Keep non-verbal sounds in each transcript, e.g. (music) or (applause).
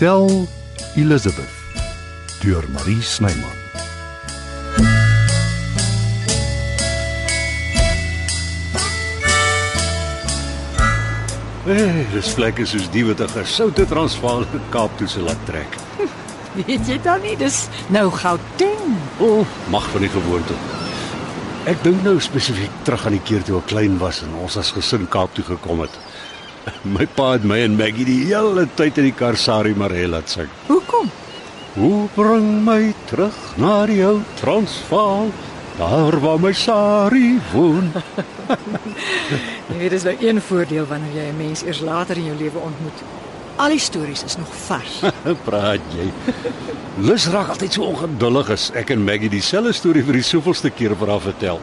Hotel Elizabeth deur Marie Snyman. Eh, dis plekke soos die wat 'n gesoute Transvaal Kaap toe se laat trek. (laughs) Weet jy dan nie, dis nou Gauteng. O, oh, mag van die gewoonte. Ek dink nou spesifiek terug aan die keer toe ek klein was en ons as gesin Kaap toe gekom het. (laughs) My pa het my en Maggie die hele tyd in die kar Sari Maree laat sing. Hoekom? Hoe bring my terug na die ou Transvaal, daar waar my Sari woon. (laughs) Jy weet dis nou een voordeel wanneer jy 'n mens eers later in jou lewe ontmoet. Al die stories is nog vars. (laughs) Praat jy. Lus raak altyd so ongeduldig as ek en Maggie dieselfde storie vir die soveelste keer vir haar vertel.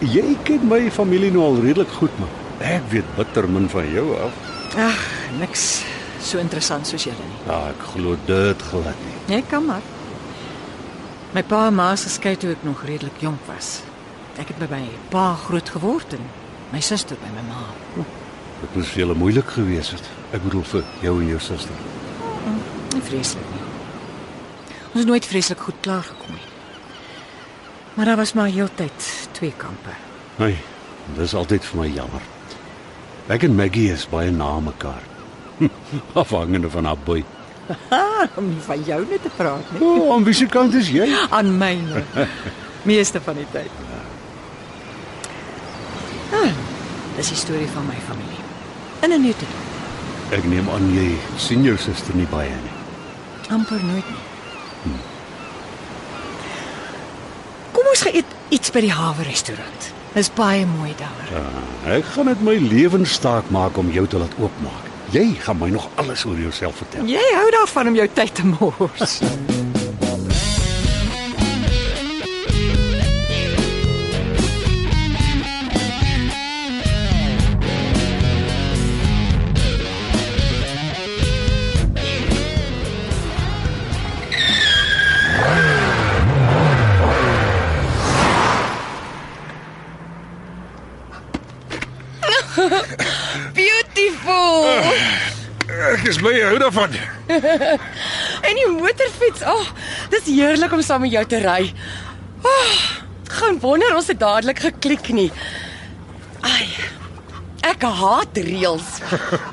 Jy ken my familie nou al redelik goed, maar ek weet bitter min van jou af. Ag, niks so interessant soos julle nie. Ja, ek glo dit glad nie. Jy kan maar. My pa en ma is geskei toe ek nog redelik jonk was. Ek het by my pa groot geword en my suster by my ma. Dit moes vir julle moeilik gewees het. Ek bedoel vir jou en jou suster. Nie vreeslik nie. Ons het nooit vreeslik goed klaar gekom nie. Maar daar was maar heeltyd twee kampe. Nee, dis altyd vir my jammer. Ek en Maggie is baie na mekaar. (laughs) Afhangende van haar boy. (laughs) Om nie van jou net te praat nie. O, oh, aan wiese kant is jy? (laughs) Aan myne. Meeste van die tyd. Ah, dis die storie van my familie. In 'n nutted. Ek neem aan jy sien jou suster nie baie nie. amper nooit nie. Kom ons gaan eet iets by die hawe restaurant. Dis baie mooi daar. Uh, ek gaan dit my lewenstaak maak om jou te laat oopmaak. Jy gaan my nog alles oor jouself vertel. Jy hou daarvan om jou tyd te mors. (laughs) daarvan. (laughs) En die motorfiets. Ag, oh, dis heerlik om saam met jou te ry. Oh, gaan wonder ons het dadelik geklik nie. Ai. Ek haat reëls.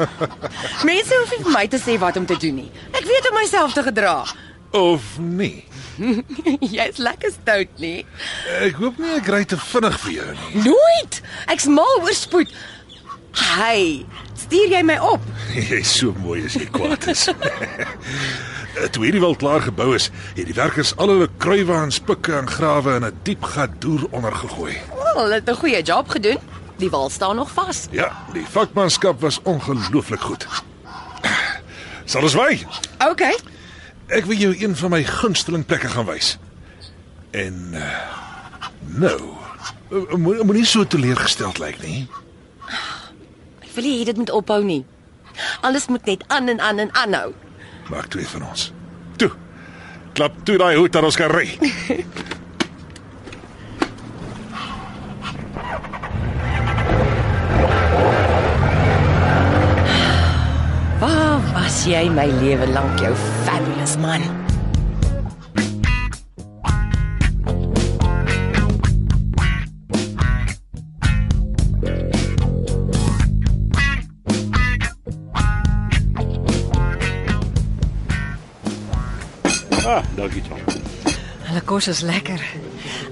(laughs) Mense hoef nie vir my te sê wat om te doen nie. Ek weet hoe om myself te gedra. Of nie. (laughs) Jy's lekker stout nie. Ek hoop nie ek ry te vinnig vir jou nie. Nooit. Ek's mal oor spoed. Hey, stuur jy my op? (laughs) Jy's so mooi as jy kwaad is. (laughs) Toe hierdie wel klaar gebou is, het die werkers al hulle kruiwaans, pikke en grawe in 'n diep gat deur onder gegooi. Wel, hulle het 'n goeie job gedoen. Die wal staan nog vas. Ja, die vakmanskap was ongelooflik goed. Sal ons wy? OK. Ek wil jou een van my gunsteling plekke gaan wys. En uh, nou, uh, mo- moenie so teleurgesteld lyk nie. Wil nie hê dit moet ophou nie. Alles moet net aan en aan en aanhou. Maak twee van ons. Toe. Klap toe daai hoed dat ons kan ry. Waar was jy my lewe lank jou fabulous man? Ah, dankie Tom. Hulle kos is lekker.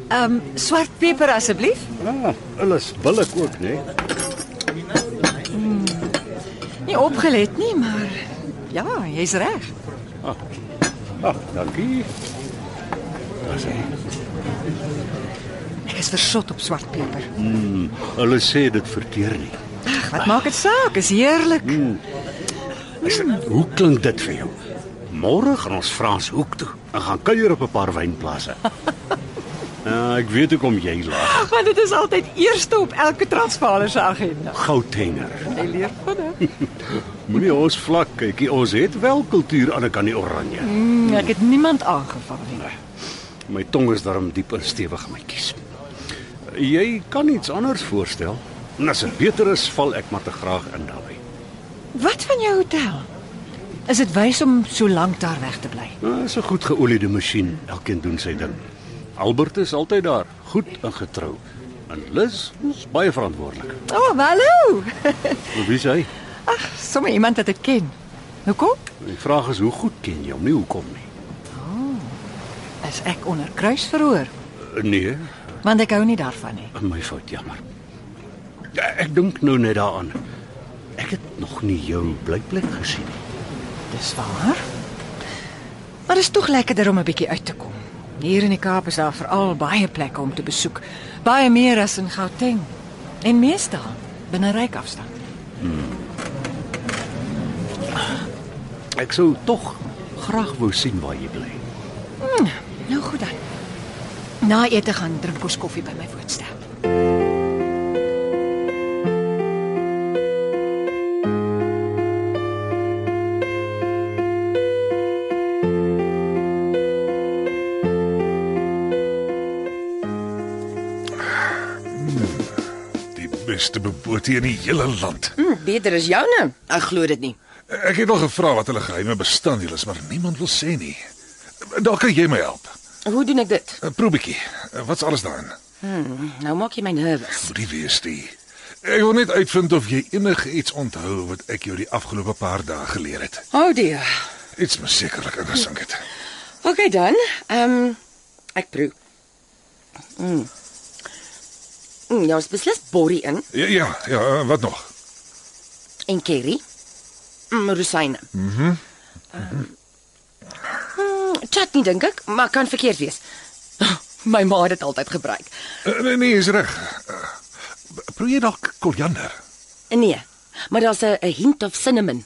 Ehm um, swart peper asseblief. Ah, hulle is billik ook, né? Nie opgelet nie, maar ja, jy's reg. Ah, dankie. Daar's hy. Ek is versot op swart peper. Hulle sê dit verteer nie. Ag, wat maak dit saak? Is heerlik. Listen, hoe klink dit vir jou? Môre gaan ons Frans hoek toe en gaan kuier op 'n paar wynplase. Ja, (laughs) ek weet hoekom jy lag. Want dit is altyd eerste op elke Transvaaler se agenda. Goudhenger. Jy leer van dit. (laughs) Moenie ons vlak kykie, ons het wel kultuur aan die kan die oranje. Mm, ek het niemand aangeval nie. My tong is darm diep en stewig in my kies. Jy kan iets anders voorstel. En as dit beter is, val ek maar te graag in daarbey. Wat van jou hotel? Is dit wys om so lank daar weg te bly? Nou, dis 'n goed geoliede masjien. Elkeen doen sy ding. Albert is altyd daar, goed ingetrou. En Liz is baie verantwoordelik. O, oh, hallo. Wie (laughs) is hy? Ag, sommer iemand wat ek ken. Hoekom? Die vraag is hoe goed ken jy hom, nie hoekom nie. Is ek onder kruisverhoor? Uh, Nee, Want ek hou nie daarvan nie. my fout, jammer. Ja, ek dink nou net daaraan. Ek het nog nie jou blyplek gesien nie. Dis waar. Maar dit is tog lekkerder om 'n bietjie uit te kom. Hier in die Kaap is daar veral baie plekke om te besoek. Baie meer as in Gauteng. En meestal binne ryk afstand. Ek sou tog graag wou sien waar jy bly. Nou goed dan. Na ete gaan drink ons koffie by my woonstel. Die beste bebote in die hele land. Hm, beter as joune. Ek glo dit nie. Ek het al gevra wat hulle geheime bestanddeel is, maar niemand wil sê nie. Dalk kan jy my help. Hoe doen ek dit? 'n Probeetjie. Wat's alles daarin? Nou maak jy my nervus. Moenie wees nie. Ek wil net uitvind of jy enige iets onthou wat ek jou die afgelope paar dae geleer het. Oh dear. Iets moet sekerlik interessant het. Okay dan. Ehm um, ek proe. Mm. Mm, ja, is beslis borrie in Ja, ja, ja, wat nog? en curry. Mm, rosyne. Mhm. Mm chutney dink ek, maar kan verkeerd wees. (laughs) My ma het dit altyd gebruik. Uh, nee, nee, is reg. Uh, proe jy dalk koriander? Nee, maar daar's 'n 'n hint of cinnamon.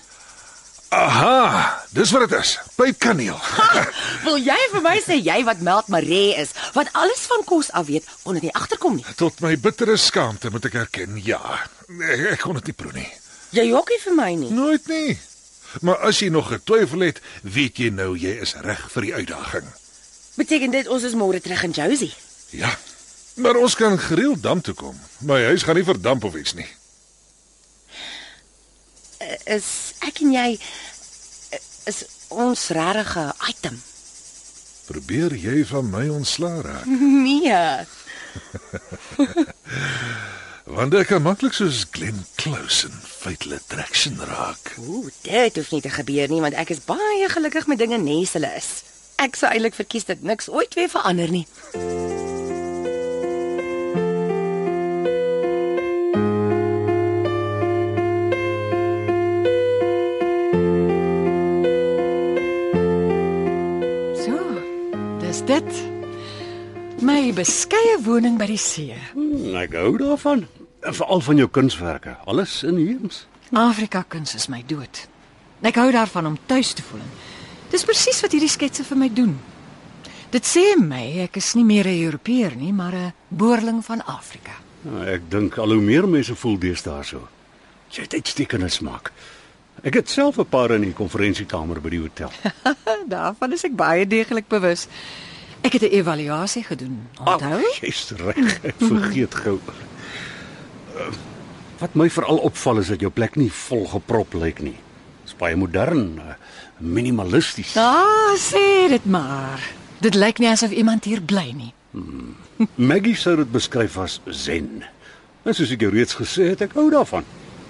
Aha, dis wat dit is. Pypkaneel. Wil jy vir my sê jy wat meld Maree is, wat alles van kos af weet, kon dit nie agterkom nie. Tot my bittere skaamte moet ek erken, ja. Ek, ek kon dit nie proe nie. Jy jokkie vir my nie. Nooit nie. Maar as jy nog getwyfel het, weet jy nou jy is reg vir die uitdaging. Beteken dit ons is môre terug in Josie? Ja. Maar ons kan gereeld dam toe kom. My huis gaan nie verdamp of iets nie. Is ek en jy is ons regte item? Probeer jy van my ontslaa raak? (laughs) Nee. (laughs) Want ek kan maklik soos Glenn Close in Fatal Attraction raak. Ooh, dit hoef nie te gebeur nie want ek is baie gelukkig met dinge nes hulle is. Ek sou eintlik verkies dat niks ooit weer verander nie. Dit. My beskeie woning by die see. Hmm, ek hou daarvan. Veral van jou kunswerke. Alles inheems. Afrika kuns is my dood. Ek hou daarvan om tuis te voel. Dis presies wat hierdie sketse vir my doen. Dit sê my ek is nie meer 'n Europeër nie, maar 'n boerling van Afrika. Nou, ek dink al hoe meer mense voel deesdae so. Jy het uitstekende smaak. Ek het self 'n paar in die konferensiekamer by die hotel. (laughs) Daarvan is ek baie deeglik bewus. Ek het 'n evaluasie gedoen. Onthou? Ag, Jy's reg. Ek vergeet gou. Uh, Wat my veral opval is dat jou plek nie vol geprop lyk nie. Dit's baie modern, uh, minimalisties. Ah, sê dit maar. Dit lyk nie asof iemand hier bly nie. Maggie sou dit beskryf as zen. En soos ek jou reeds gesê het, ek hou daarvan.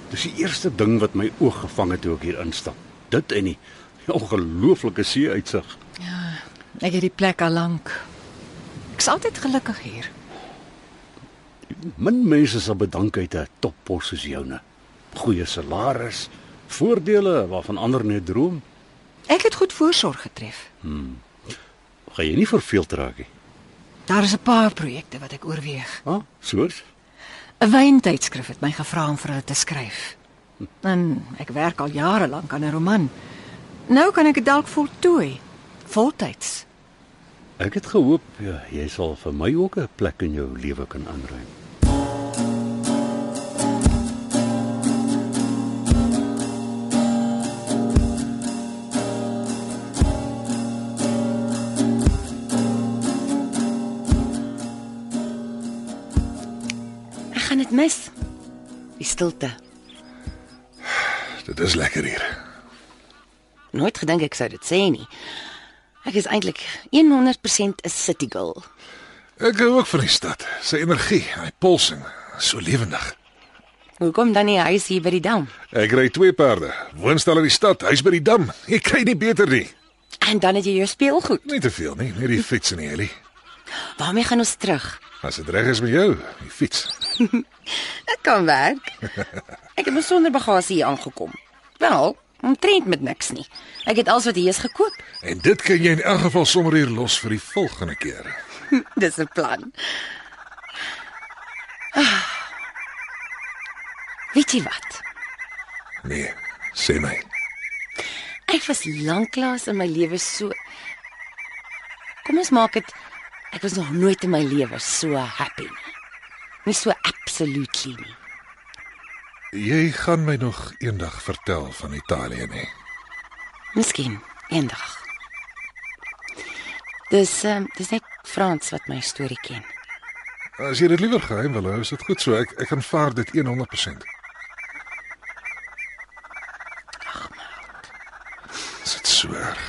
Dis die eerste ding wat my oog gevang het toe ek hier instap. Dit en die, ongelooflike see-uitsig. Ek het die plek al lank. Ek's altyd gelukkig hier. Min mense sal bedank uit 'n toppos soos joune. Goeie salaris, voordele waarvan ander net droom. Ek het goed voorsorg getref. Gaan jy nie verveeld raak nie. Daar is 'n paar projekte wat ek oorweeg. Ah, soos 'n Wyntydskrif het my gevra om vir hulle te skryf. En ek werk al jare lank aan 'n roman. Nou kan ek dit dalk voltooi. Voltyds. Ek het gehoop ja, jy sal vir my ook 'n plek in jou lewe kan aanruim. Ek gaan dit mis. Die stilte. Dit is lekker hier. Nooit gedink ek sou dit sê nie. Ek is eintlik 100% 'n city girl. Ek hou ook van die stad. Sy energie, hy pulsing, so lewendig. Hoekom dan nie huis hier by die dam? Ek ry twee perde. Woonstel in die stad, huis by die dam. Ek kry nie beter nie. En dan het jy jou speelgoed. Nie te veel nie, net die fiets en die heli. Waarmee gaan ons terug? As dit reg is met jou, die fiets. (laughs) Dit kan werk. Ek het mos sonder bagasie hier aangekom. Wel, omtrent met niks nie. Ek het alles wat hier is gekoop. En dit kan jy in elk geval sommer hier los vir die volgende keer. (laughs) Dis 'n plan. Ah. Weet jy wat? Nee, sê my. Ek was lanklaas in my lewe so Kom ons maak dit ek was nog nooit in my lewe so happy nie. Nie so absolutely nie. Jy gaan my nog eendag vertel van Italië nie. Miskien eendag. Dis ehm um, dis net Frans wat my storie ken. As jy dit liewer geheim wil hou, is dit goed so. Ek ek aanvaar dit 100%. Is dit so erg?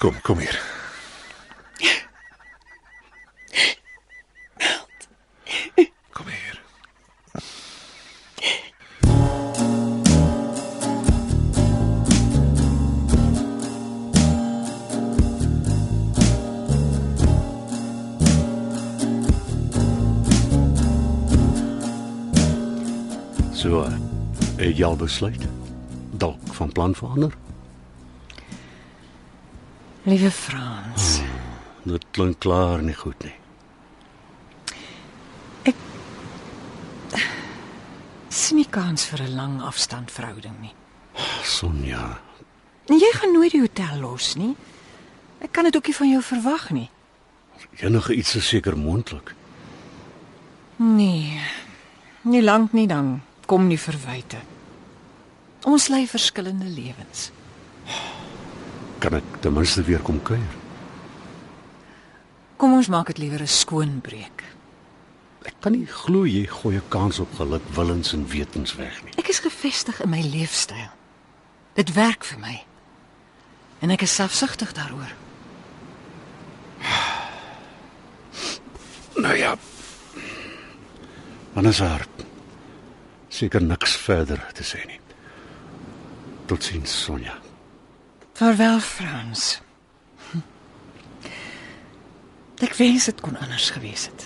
Kom, kom hier. So, het jy al besluit? Dalk van plan verander? Liewe Frans, Dit klink klaar nie goed nie. sien nie kans vir 'n lang afstand verhouding nie. Sonja, En jy gaan nooit die hotel los nie. Ek kan dit ook nie van jou verwag nie. enige iets is seker moontlik. Nee. Nie lank nie dan kom nie verwyte. Ons lei verskillende lewens. Kan ek ten minste weer kom kuier? Kom ons maak dit liewer 'n skoon breek. Ek kan nie glo jy gooi 'n kans op geluk, willens en wetens weg nie. Ek is gevestig in my leefstyl. Dit werk vir my. En ek is selfsugtig daaroor. Nou ja. Dan is haar seker niks verder te sê nie. Totsiens, Sonja. Vaarwel Frans. Hm. Ek wens dit kon anders gewees het.